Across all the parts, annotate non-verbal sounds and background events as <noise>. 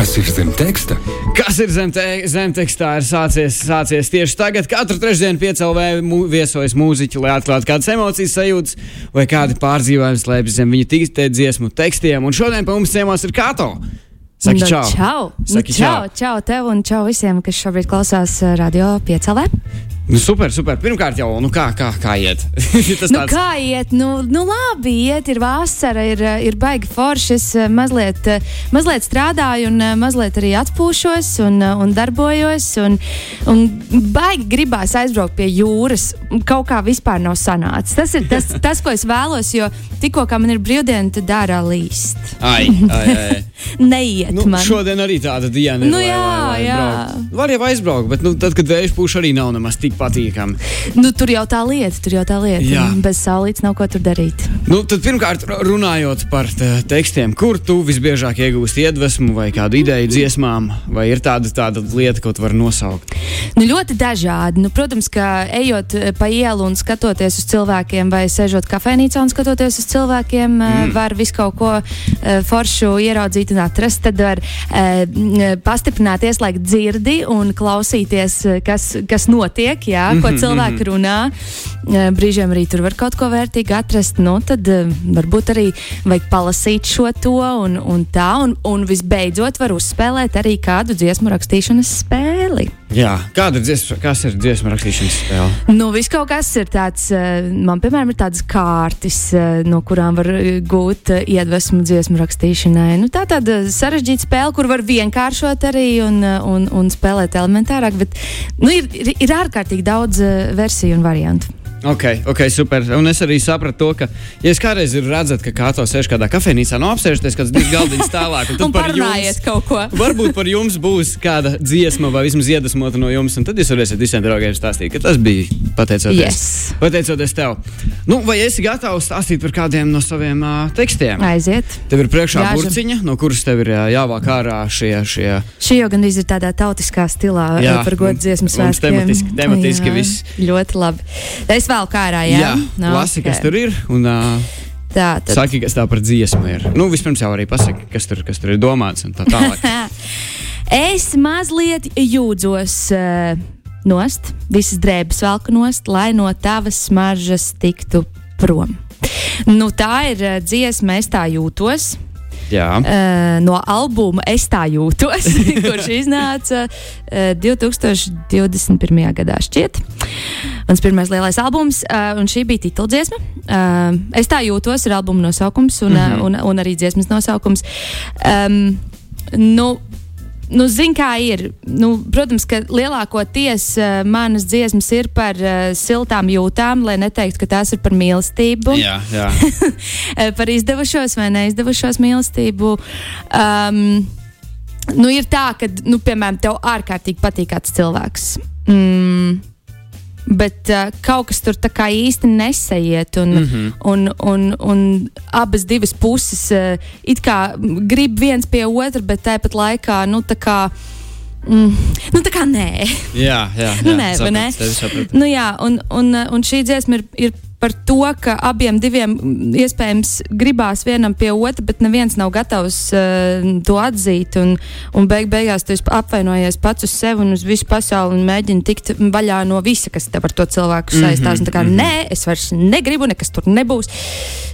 Kas ir zem teksta? Kas ir zem, te, zem tekstā? Ir sācies, sācies tieši tagad. Katru trešdienu piecēlē mū, viesojas mūziķi, lai atklātu kādas emocijas, sajūtas vai kādi pārdzīvojumi slēpjas zem viņa tīkstē dziesmu tekstiem. Un šodien pie mums ciemos ir Kato. Saki Nu, čau! čau. Saki nu, čau, čau tev un čau visiem, kas šobrīd klausās uh, radio piecēlē. Nu, super, super. Pirmkārt, jau nu kā, kā, kā iet? <laughs> Tas Nu, kā iet? Nu, nu labi, iet, ir vasara, ir, ir baigi forši. Es uh, mazliet, uh, mazliet strādāju un uh, mazliet arī atpūšos un, un darbojos. Un, un baigi gribās aizbraukt pie jūras. Kaut kā vispār nav sanācis. Tas ir tas, <laughs> tas ko es vēlos, jo tikko man ir brīvdiena, tad dārā līst. Ai, ai, ai. <laughs> Neiet Nu, man. šodien arī tāda diena. Nu, lai- jā, lai- lai jā. braukt. Var jau aizbraukt, bet nu, tad, kad vējš pūš, arī nav nemaz tik patīkami. Nu, tur jau tā lieta, tur jau tā lieta. Jā. Bez saulītes nav ko tur darīt. Nu, tad pirmkārt, ru- runājot par te- tekstiem, kur tu visbiežāk iegūsti iedvesmu vai kādu ideju dziesmām, vai ir tāda, tāda lieta, ko tu vari nosaukt? Nu, ļoti dažādi. Nu, protams, ka ejot eh, pa ielu un skatoties uz cilvēkiem, vai sēžot kafejnīcā un skatoties uz cilvēkiem, mm. var visu kaut ko uh, foršu ieraudzīt un atrast. Tad var pastiprināt, ieslēgt dzirdi un klausīties, eh, kas, kas notiek, jā, ko cilvēki runā. Uh, brīžiem arī tur var kaut ko vērtīgu atrast. Nu, tad uh, varbūt arī vajag palasīt šo to un, un tā. Un, un visbeidzot, var uzspēlēt arī kādu dziesmu rakstīšanas spēli. Jā, kāda dziesma, kas ir dziesmu rakstīšanas spēle? Nu, viss kaut kas ir tāds, eh, man, piemēram, ir tādas kārtas, eh, no kurām var eh, gūt iedvesmu dziesmu rakstīšanai. Nu, tā tāda sarežģīta spēle, kur var vienkāršot arī un, un, un spēlēt elementārāk, bet nu, ir, ir, ir ārkārtīgi daudz versiju un variantu. Ok, ok, super. Un es arī sapratu to, ka, ja kādreiz redzu, ka kāds sēž kādā kafejnīcā, no apsēžties kāds divs galdiņš tālāk, un tad Un par jums. kaut ko. <laughs> Varbūt par jums būs kāda dziesma, vai vismaz iedvesmota no jums, un tad jūs varēsiet visiem draugiem stāstīt, ka tas bija pateicoties, Yes. pateicoties tev. Nu, vai esi gatavs stāstīt par kādiem no saviem uh, tekstiem? Aiziet. Tev ir priekšā Jāža. burciņa, no kuras tev ir uh, jāvāk ārā šie. šie Šī jau gandrīz ir tādā tautiskā stilā, Jā, par godu mums svētkiem. tematiski- tematiski Jā, viss. Ļoti labi. Es vēl kā ārā, jā. jā, Nu, lasi, kas ok. tur ir. Un, uh, Tā, tad. Saki, kas tā par dziesmu ir. Nu, vispirms jau arī pasaki, kas tur, kas tur ir domāts un tā tālāk. <laughs> Es mazliet jūdzos uh, nost, visas drēbes velku nost, lai no tavas smaržas tiktu prom. Nu, tā ir uh, dziesma, es tā jūtos. Jā, Uh, no albuma Es tā jūtos, <laughs> kurš iznāca uh, 2021. gadā. Šķiet. Mans pirmais lielais albums, uh, un šī bija tituldziesma. Es tā jūtos, ir albuma nosaukums un, mm -hmm. un, un arī dziesmas nosaukums. Um, nu, Nu, Zini, kā ir. Nu, protams, ka lielākoties uh, manas dziesmas ir par uh, siltām jūtām, lai neteiktu, ka tās ir par mīlestību. jā, jā. <laughs> Eh, par izdevušos vai neizdevušos mīlestību. Um, nu, ir tā, ka, nu, piemēram, tev ārkārtīgi patīk kāds cilvēks. Mm, Bet uh, kaut kas tur tā kā īsti nesaiet, un, mm -hmm. un, un, un abas divas puses uh, it kā grib viens pie otra, bet tāpat laikā, nu, tā kā, mm, nu, tā kā nē. jā, jā, Nu, jā. nē, vai ne? Sapratu. Nu, jā, un, un, un šī dziesma ir, ir par to, ka abiem diviem mm, iespējams gribās vienam pie otra, bet neviens nav gatavs uh, to atzīt. Un, un beig beigās tu apvainojies pats uz sevi un uz visu pasauli un mēģini tikt vaļā no visa, kas tev ar to cilvēku saistās. Mm -hmm, tā kā nē, es vairs negribu, nekas tur nebūs.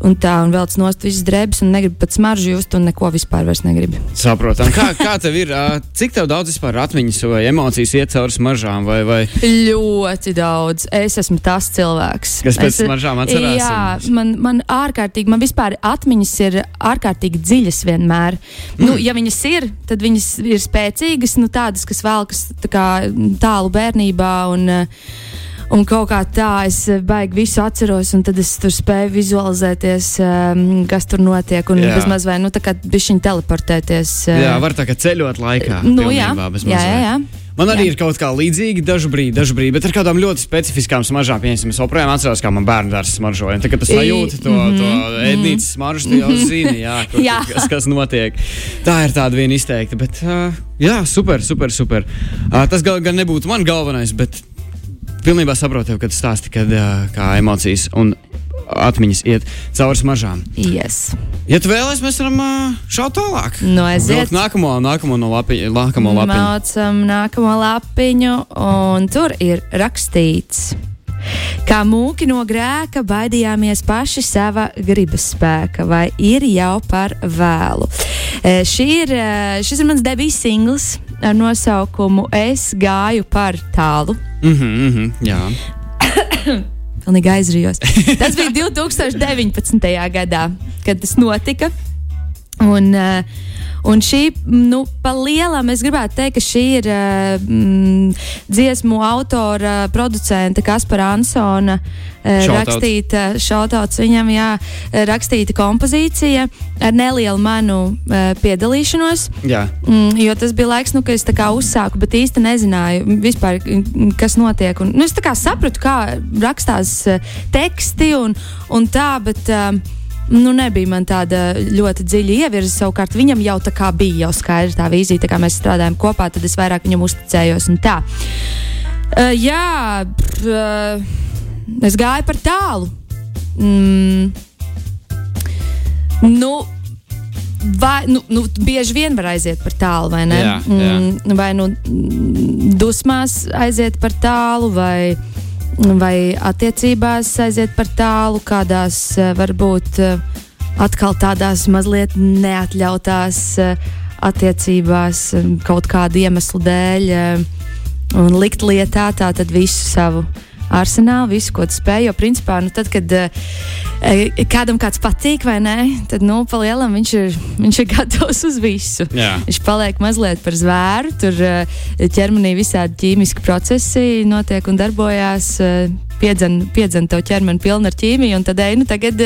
Un tā, un velc nost visas drēbes, un negribu pat smaržu just, un neko vispār vairs negribu. Saprotam, kā, kā tev ir, ā, cik tev daudz vispār atmiņas vai emocijas iet cauri smaržām, vai, vai Ļoti daudz. Es esmu tas cilvēks. Kas pēc es, smaržām atcerās Jā, un- man, man ārkārtīgi, man vispār atmiņas ir ārkārtīgi dziļas vienmēr. Mm. Nu, ja viņas ir, tad viņas ir spēcīgas, nu, tādas, kas velkas tā kā, tālu bērnībā. Un, Un kaut kā tā, es baigi visu atceros, un tad es tur spēju vizualizēties, um, kas tur notiek. Un Jā. bezmaz vai nu, tā kā bišķiņi teleportēties. eh, jā, var tā kā ceļot laikā. nu, jā, jā, jā, jā. Man arī Jā. ir kaut kā līdzīga, dažu brīdi, dažu brīdi, bet ar kādām ļoti specifiskām smaržām. Piemēram, es joprojām atceros, kā man bērnu dārsts smaržoja. Tagad tas sajūta to, mm -hmm. to ēdnīcas smaržu, tu jau zini, jā, <laughs> kur, Jā. kas, kas notiek. Tā ir tāda viena izteikta, bet uh, jā, super, super, super. Uh, tas gal, gan nebūtu man galvenais, bet pilnībā saprotu, kad stāsti, kad uh, kā emocijas un atmiņas iet cauri smaržām. Yes. Ja tu vēlaties, mēs varam uh, šaut tālāk. Nu, aiziet. Nākamo, nākamo no lapiņa, nākamo lapiņu. Mācam nākamo lapiņu, un tur ir rakstīts. Kā mūki no grēka baidījāmies paši sava gribas spēka, vai ir jau par vēlu? E, šī ir, šis ir mans debijas singls ar nosaukumu Es gāju par tālu. Mhm, mhm, jā. <coughs> Pilnīgi aizrījos. Tas bija <laughs> 2019. gadā, kad tas notika. Un, uh, Un šī, nu, pa lielam es gribētu teikt, ka šī ir mm, dziesmu autora, producenta Kaspara Ansona uh, rakstīta, šautauts viņam, jā, rakstīta kompozīcija ar nelielu manu piedalīšanos. Jā. Mm, jo tas bija laiks, nu, kad es uzsāku, bet īsti nezināju vispār, kas notiek. Un, nu, es sapratu, kā rakstās teksti un, un tā, bet. Uh, nu, nebija man tāda ļoti dziļa ievirza. Savukārt viņam jau tā kā bija jau skaidra tā vīzija, tā kā mēs strādājam kopā, tad es vairāk viņam uzticējos. Uh, jā, uh, es gāju par tālu. Mm, nu, Vai, nu, nu, bieži vien var aiziet par tālu, vai ne? Jā, jā. Mm, vai nu dusmās aiziet par tālu, vai vai attiecībās aiziet par tālu, kādās eh, varbūt eh, atkal tādās mazliet neatļautās eh, attiecībās kaut kādu iemeslu dēļ un likt lietā tātad visu savu arsenālu, visu, ko tu spēj. Jo, principā, nu, tad, kad uh, kādam kāds patīk, vai nē, tad, nu, palielam viņš ir, viņš ir <laughs> gatavs uz visu. Jā. Viņš paliek mazliet par zvēru, tur uh, ķermenī visādi ķīmiski procesi notiek un darbojās. Piedzen, piedzen tev ķermeni pilnu ar ķīmiju, un tad ej, nu, tagad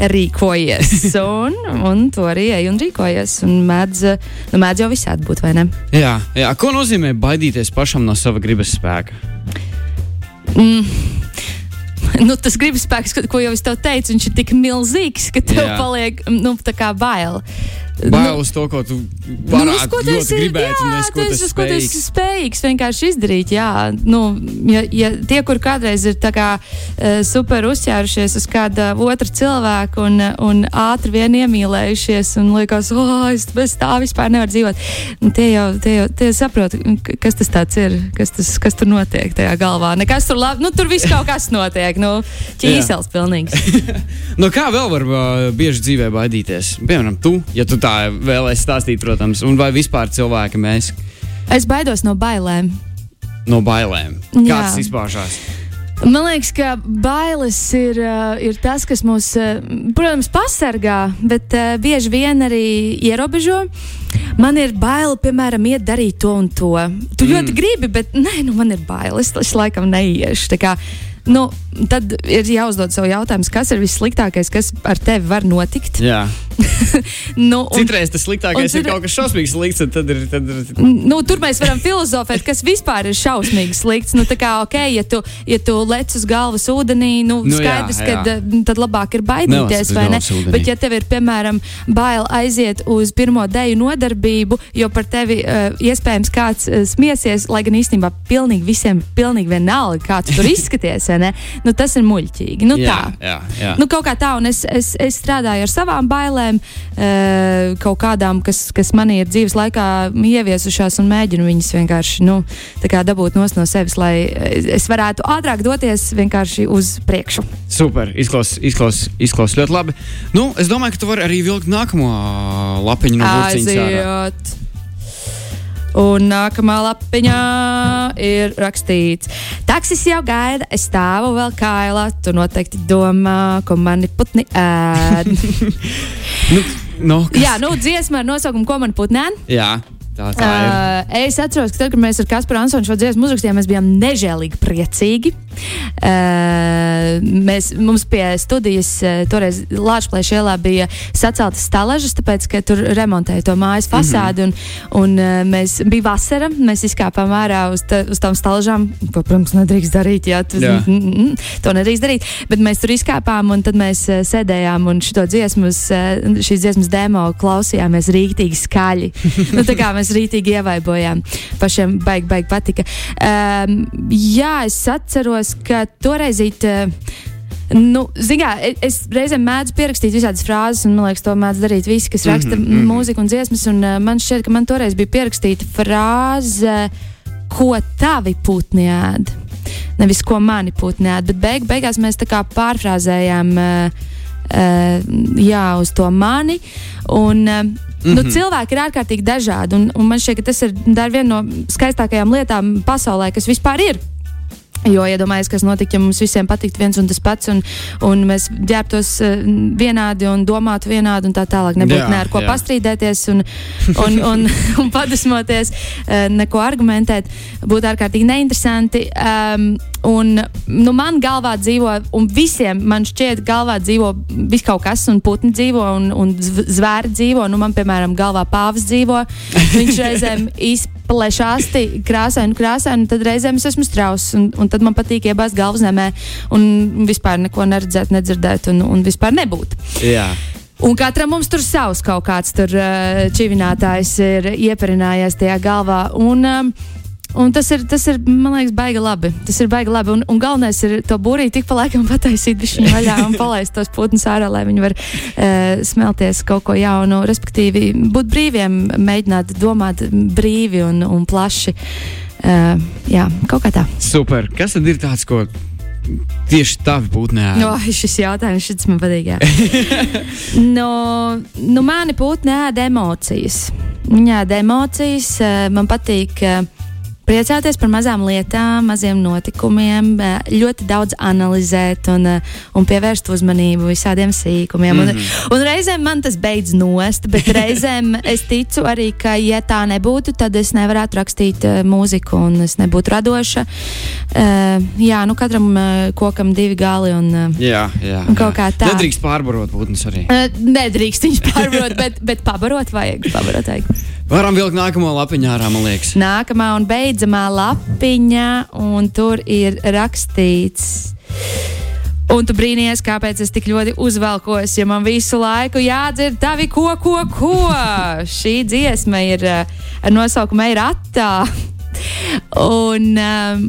rīkojies. <laughs> Un, un to arī ej un rīkojies. Un mēdz, nu, mēdz jau visādi būt, vai ne? Jā, jā. Ko nozīmē baidīties pašam no sava gribas spēka? Mm. <laughs> Nu, tas gribas spēks, ko jau es tev teicu, viņš ir tik milzīgs, ka tev Jā. paliek nu, bail. Bail uz to, ko tu vari nu, ko tu esi, gribēt, jā, un ko tu esi, ko tu esi spējīgs vienkārši izdarīt. Jā, nu, ja, ja tie, kur kādreiz ir kā, uh, super uzķērušies uz kāda otra cilvēka un, un ātri vien iemīlējušies un liekas, oh, es bez tā vispār nevaru dzīvot, nu, tie jau, tie jau tie saprot, kas tas ir, kas, tas, kas tur notiek tajā galvā. Nekas tur labi, nu, tur viss kaut kas notiek, nu, <laughs> ķīsels pilnīgs. <laughs> no kā vēl var uh, bieži dzīvē baidīties? Piemēram, tu, ja tu tā vēlēsies stāstīt, protams, un vai vispār cilvēki mēs? Es baidos no bailēm. No bailēm. Kā tas izpaužās? Man liekas, ka bailes ir, uh, ir tas, kas mūs, uh, protams, pasargā, bet uh, bieži vien arī ierobežo. Man ir bail, piemēram, iet darīt to un to. Tu mm. ļoti gribi, bet nē, nu, man ir bail. Es, es laikam neiešu. Nu, tad ir jāuzdod sev jautājums, kas ir vissliktākais, kas ar tevi var notikt. Jā. <laughs> nu, un, Citreiz tas sliktākais ir kaut kas šausmīgs slikts, tad ir. Tad ir... Nu, tur mēs varam filozofēt, kas vispār ir šausmīgi slikts. Nu, kā, okay, ja, tu, ja tu lec uz galvas ūdenī, nu, nu skaidrs, ka tad labāk ir baidīties, vai ne? Ūdenī. Bet, ja tev ir, piemēram, bail aiziet uz pirmo deju nodarbību, jo par tevi uh, iespējams kāds uh, smiesies, lai gan īstenībā pilnīgi visiem pilnīgi vienalga, kā tu tur <laughs> izskaties nu, tas ir muļķīgi. Nu, jā, tā. Jā, jā. Nu, kaut kā tā, un es, es, es strādāju ar savām bailēm, uh, kaut kādām, kas, kas manī ir dzīves laikā ieviesušās, un mēģinu viņas vienkārši nu, dabūt no sevis, lai es varētu ātrāk doties vienkārši uz priekšu. Super, izklausās izklaus, izklaus ļoti labi. Nu, es domāju, ka tu vari arī vilkt nākamo lapiņu no burciņas. Un nākamā lapiņā ir rakstīts, taksis jau gaida, es stāvu vēl kailā. Tu noteikti domā, ko mani putni ēd. <laughs> <laughs> nu, no, kas? Jā, nu, dziesma ar nosaukumu, ko man putni ēd. Jā. Tā, tā. Uh, es atceros, ka tad, kad mēs ar Kasparu Ansonu šo dziesmu uzrakstījām, mēs bijām nežēlīgi priecīgi. Uh, mēs, mums pie studijas uh, toreiz Latvijas ielā bija saceltas stalažas, tāpēc, ka tur remontēja to mājas mhm. fasādi. Mm -hmm. Un, un uh, mēs bija vasara, mēs izkāpām ārā uz, ta, uz tām stalažām, ko, protams, nedrīkst darīt. Jā, tu, jā. Mm, mm, to nedrīkst darīt. Bet mēs tur izkāpām un tad mēs uh, sēdējām un šo dziesmu, uh, šīs dziesmas demo klausījāmies rīktīgi skaļi. <laughs> nu, mēs rītīgi ievaibojām. Pašiem baigi, baigi patika. Um, jā, es atceros, ka toreiz it, uh, Nu, Zinām, es reizēm mēdzu pierakstīt visādas frāzes, un man liekas, to mēdz darīt visi, kas raksta mm -hmm. mūziku un dziesmas. Un, uh, man šķiet, ka man toreiz bija pierakstīta frāze, ko tavi putni ēd. Nevis ko mani putni ēd, bet beig, beigās mēs tā kā pārfrāzējām. Uh, jā, uz to mani. Un, mm -hmm. nu, mhm. cilvēki ir ārkārtīgi dažādi. Un, un man šķiet, ka tas ir viena no skaistākajām lietām pasaulē, kas vispār ir. Jo iedomājieties, kas notiktu, ja mums visiem patiktu viens un tas pats, un, un mēs ģērbtos uh, vienādi un domātu vienādi, un tā tālāk. Nebūtu ne ar ko jā. pastrīdēties un, un, un, <laughs> un padusmoties, neko argumentēt. Būtu ārkārtīgi neinteresanti. Um, un, nu, man galvā dzīvo, un visiem man šķiet, galvā dzīvo viss kaut kas, un putni dzīvo, un, un zvēri dzīvo. Nu, man, piemēram, galvā pāvis dzīvo. Viņš <laughs> reizēm īstenībā plešāsti krāsaini, krāsaini, tad reizēm es esmu strauss, un, un tad man patīk iebāzt galvas zemē un vispār neko neredzēt, nedzirdēt un, un vispār nebūt. Jā. Un katram mums tur savs kaut kāds tur uh, čivinātājs ir ieparinājies tajā galvā. Un, uh, Un tas ir, tas ir, man liekas, baigi labi. Tas ir baigi labi. Un, un galvenais ir to būrīt tik pa laikam pataisīt viņu vaļā un palaist tos putnus ārā, lai viņi var uh, smelties kaut ko jaunu. Respektīvi, būt brīviem, mēģināt domāt brīvi un, un plaši. Uh, jā, kaut kā tā. Super. Kas tad ir tāds, ko tieši tavi putni ēd? No, šis jautājums šis man patīk. <laughs> no, nu, mani putni ēd emocijas. Viņa ēd emocijas. Man patīk. Uh, priecāties par mazām lietām, maziem notikumiem, ļoti daudz analizēt un, un pievērst uzmanību visādiem sīkumiem. Mm -hmm. un, mhm. un reizēm man tas beidz nost, bet <laughs> reizēm es ticu arī, ka, ja tā nebūtu, tad es nevarētu rakstīt uh, mūziku un es nebūtu radoša. Uh, jā, nu katram uh, kokam divi gali un, uh, jā, jā, un kaut jā. kā tā. Nedrīkst pārbarot būtnes arī. Uh, nedrīkst viņus pārbarot, bet, bet pabarot vajag. Pabarot vajag. Varam vilkt nākamo lapiņu ārā, man liekas. Nākamā un beidzamā lapiņa, un tur ir rakstīts. Un tu brīnījies, kāpēc es tik ļoti uzvelkos, ja man visu laiku jādzird tavi ko, ko, ko. Šī dziesma ir eh, ar nosaukumu Eira attā. Un, um,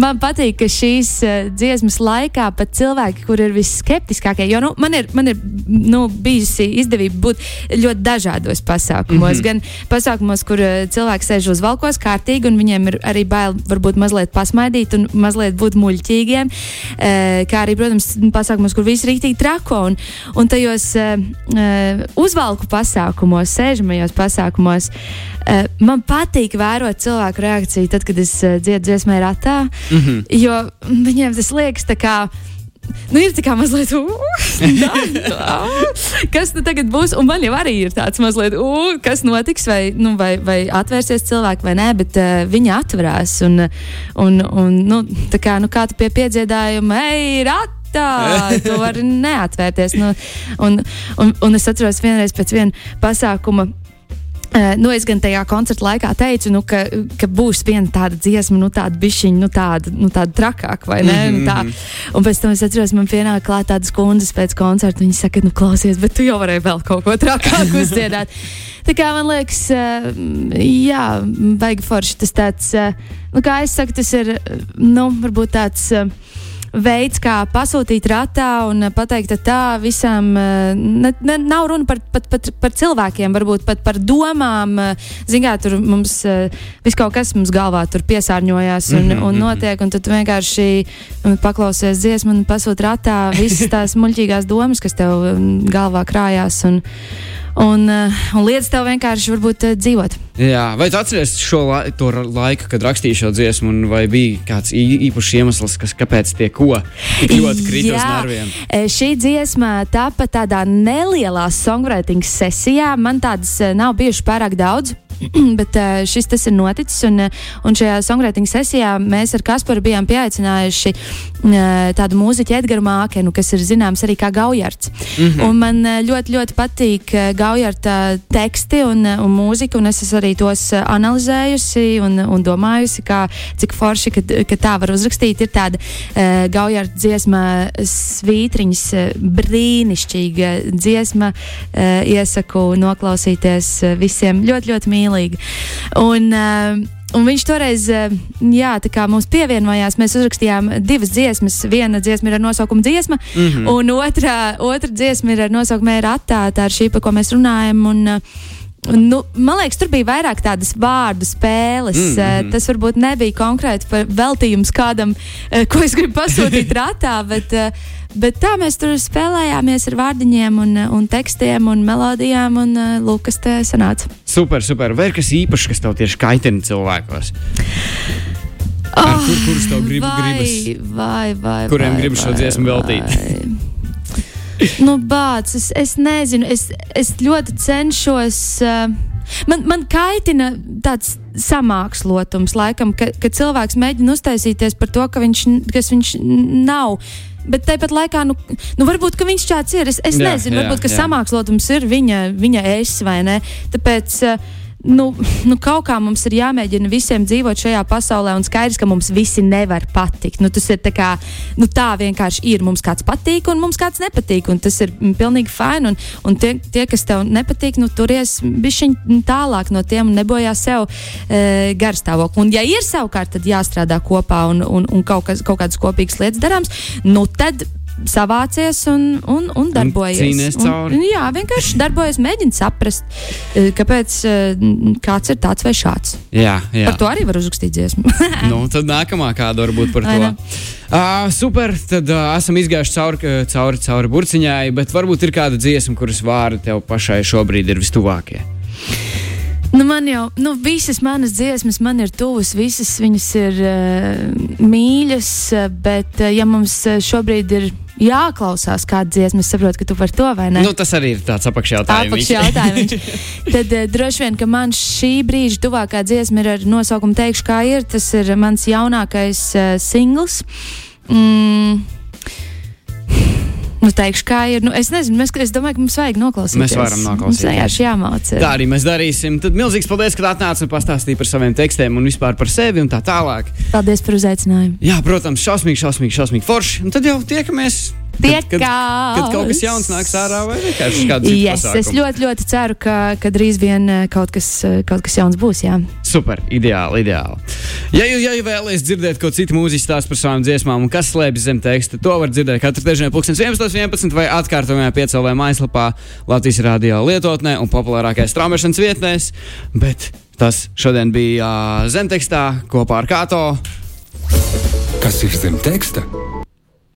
man patīk, ka šīs uh, dziesmas laikā pat cilvēki, kur ir visskeptiskākie, jo nu, man ir, man ir nu, bijusi izdevība būt ļoti dažādos pasākumos. Mm -hmm. Gan pasākumos, kur uh, cilvēki sēž uz valkos kārtīgi, un viņiem ir arī bail varbūt mazliet pasmaidīt un mazliet būt muļķīgiem. Uh, kā arī, protams, pasākumos, kur viss ir rīktīgi trako. Un, un tajos uh, uh, uzvalku pasākumos, sēžamajos pasākumos, uh, man patīk vērot cilvēku reakciju tad, kad es uh, dziedu dziesmē ratā. Mm -hmm. Jo viņiem tas liekas tā kā. Nu, ir tā kā mazliet, <laughs> kas nu tagad būs. Un man jau arī ir tāds mazliet, kas notiks, vai, nu, vai, vai atvērsies cilvēki vai nē, bet uh, viņi atverās. Un, un, un nu, tā kā, nu, kā tu pie piedziedājuma, ej, rat! tā, tu vari neatvērties. Nu, un, un, un es atceros vienreiz pēc viena pasākuma. Uh, nu, es gan tajā koncerta laikā teicu, nu, ka, ka būs viena tāda dziesma, nu, tāda bišķiņa, nu, tāda, nu, tāda trakāka, vai ne? Mm -hmm. tā. Un pēc tam es atceros, man pienāk klāt tādas kundzes pēc koncerta. Viņas saka, nu, klausies, bet tu jau varēji vēl kaut ko trakāku <laughs> uzdziedāt. tā kā man liekas, uh, jā, baigi forši tas tāds, uh, nu, kā es saku, tas ir, nu, varbūt tāds. Veids, kā pasūtīt ratā un pateikt, ka tā visam ne, ne, nav runa par, pat, pat, par cilvēkiem, varbūt pat par domām. Zināt, tur mums viss kaut kas mums galvā tur piesārņojās un, mm -hmm. un mhm. notiek, un tad vienkārši paklausies dziesmu un pasūti ratā visas tās muļķīgās domas, kas tev galvā krājās. Un, un, uh, un lietas tev vienkārši varbūt uh, dzīvot. Jā, vai tu atceries šo la laiku, kad rakstīju šo dziesmu, vai bija kāds īpašs iemesls, kas, kāpēc tie ko tik ļoti krīt uz nerviem? E, šī dziesma tapa tādā nelielā songwriting sesijā. Man tādas nav bijušas pārāk daudz. <clears throat> Bet šis tas ir noticis, un, un šajā songwriting sesijā mēs ar Kasparu bijām pieaicinājuši tādu mūziķu Edgars Mākenu, kas ir zināms arī kā Gaujards. Mm -hmm. Un man ļoti, ļoti patīk Gaujarta teksti un, un mūzika, un es esmu arī tos analizējusi un, un domājusi, kā, cik forši, ka, ka tā var uzrakstīt. Ir tāda uh, Gaujarta dziesma, svītriņas, brīnišķīga dziesma. Uh, iesaku noklausīties visiem ļoti, ļoti mīlīgi mīlīgi. Un, uh, un viņš toreiz jā, mums pievienojās. Mēs uzrakstījām divas dziesmas. Viena dziesma ir ar nosaukumu dziesma, mm -hmm. un otra, otra dziesma ir ar nosaukumu Mērā, tā ir šī, par ko mēs runājam. Un, uh, Nu, man liekas, tur bija vairāk tādas vārdu spēles. Mm -hmm. Tas varbūt nebija konkrēti veltījums kādam, eh, ko es gribu pasūtīt <laughs> ratā, bet, eh, bet tā mēs tur spēlējāmies ar vārdiņiem, un, un tekstiem un melodijām, un lūk, kas te sanāca. Super, super. Vai ir kas īpašs, kas tev tieši kaitina cilvēkos? Oh, kur, kurus tev grib, vai, gribas? Vai, vai, kuriem vai, gribas šo dziesmu veltīt? Nu, bāc, es, es nezinu, es, es ļoti cenšos. Uh, Man, man kaitina tāds samākslotums, laikam, ka, ka cilvēks mēģina uztaisīties par to, ka viņš, viņš nav. Bet tāpat laikā, nu, nu varbūt viņš tāds ir. Es, es jā, nezinu, jā, varbūt samākslotums ir viņa, viņa es vai ne. Tāpēc. Uh, nu, nu, kaut kā mums ir jāmēģina visiem dzīvot šajā pasaulē, un skaidrs, ka mums visi nevar patikt. Nu, tas ir tā, kā, nu, tā vienkārši ir. Mums kāds patīk, un mums kāds nepatīk, un tas ir pilnīgi fini. Un, un tie, tie, kas tev nepatīk, nu, turies bišķiņ tālāk no tiem un nebojā sev e, garstāvokli. Un, ja ir savukārt, tad jāstrādā kopā un, un, un kaut, kas, kaut kādas kopīgas lietas darāms, nu, tad savācies un, un, un darbojies. Cīnies cauri. Un, jā, vienkārši darbojies, mēģina saprast, e, kāpēc e, kāds ir tāds vai šāds. Jā, jā. Par to arī var uzrakstīt dziesmu. <laughs> nu, tad nākamā kāda varbūt par to. Uh, super, tad uh, esam izgājuši cauri, cauri, cauri burciņai, bet varbūt ir kāda dziesma, kuras vārdi tev pašai šobrīd ir vistuvākie. Nu, man jau nu, visas manas dziesmas man ir tuvas, visas viņas ir uh, mīļas, bet uh, ja mums šobrīd ir jāklausās kāda dziesma. Es saprotu, ka tu par to vai ne? Nu, tas arī ir tāds apakšjautājums. Apakšjautājums. <laughs> Tad uh, droši vien, ka man šī brīža tuvākā dziesma ir ar nosaukumu Teikšu, kā ir. Tas ir mans jaunākais uh, singls. Mm. Nu, teikšu, kā ir. Nu, es nezinu, mēs, es domāju, ka mums vajag noklausīties. Mēs varam noklausīties. Mums jāmācās. Tā arī mēs darīsim. Tad milzīgs paldies, ka atnācāt un pastāstījāt par saviem tekstiem un vispār par sevi un tā tālāk. Paldies par uzaicinājumu. Jā, protams, šausmīgi, šausmīgi, šausmīgi forši. Un tad jau tiekamies Kad, kad, kad kaut kas jauns nāks ārā, vai vienkārši kāds cits yes, pasākums. Es ļoti, ļoti ceru, ka, ka drīz vien eh, kaut kas, eh, kaut kas jauns būs. Jā. Super, ideāli, ideāli. Ja jūs ja vēlaties dzirdēt ko citu mūziķu stāstu par savām dziesmām un kas slēpjas zem teksta, to var dzirdēt katru trešdienu, 11, 11 vai atkārtojumā piecēlē mājaslapā Latvijas radio lietotnē un populārākajās straumēšanas vietnēs. Bet tas šodien bija uh, zemtekstā kopā ar Kāto. Kas ir zem teksta?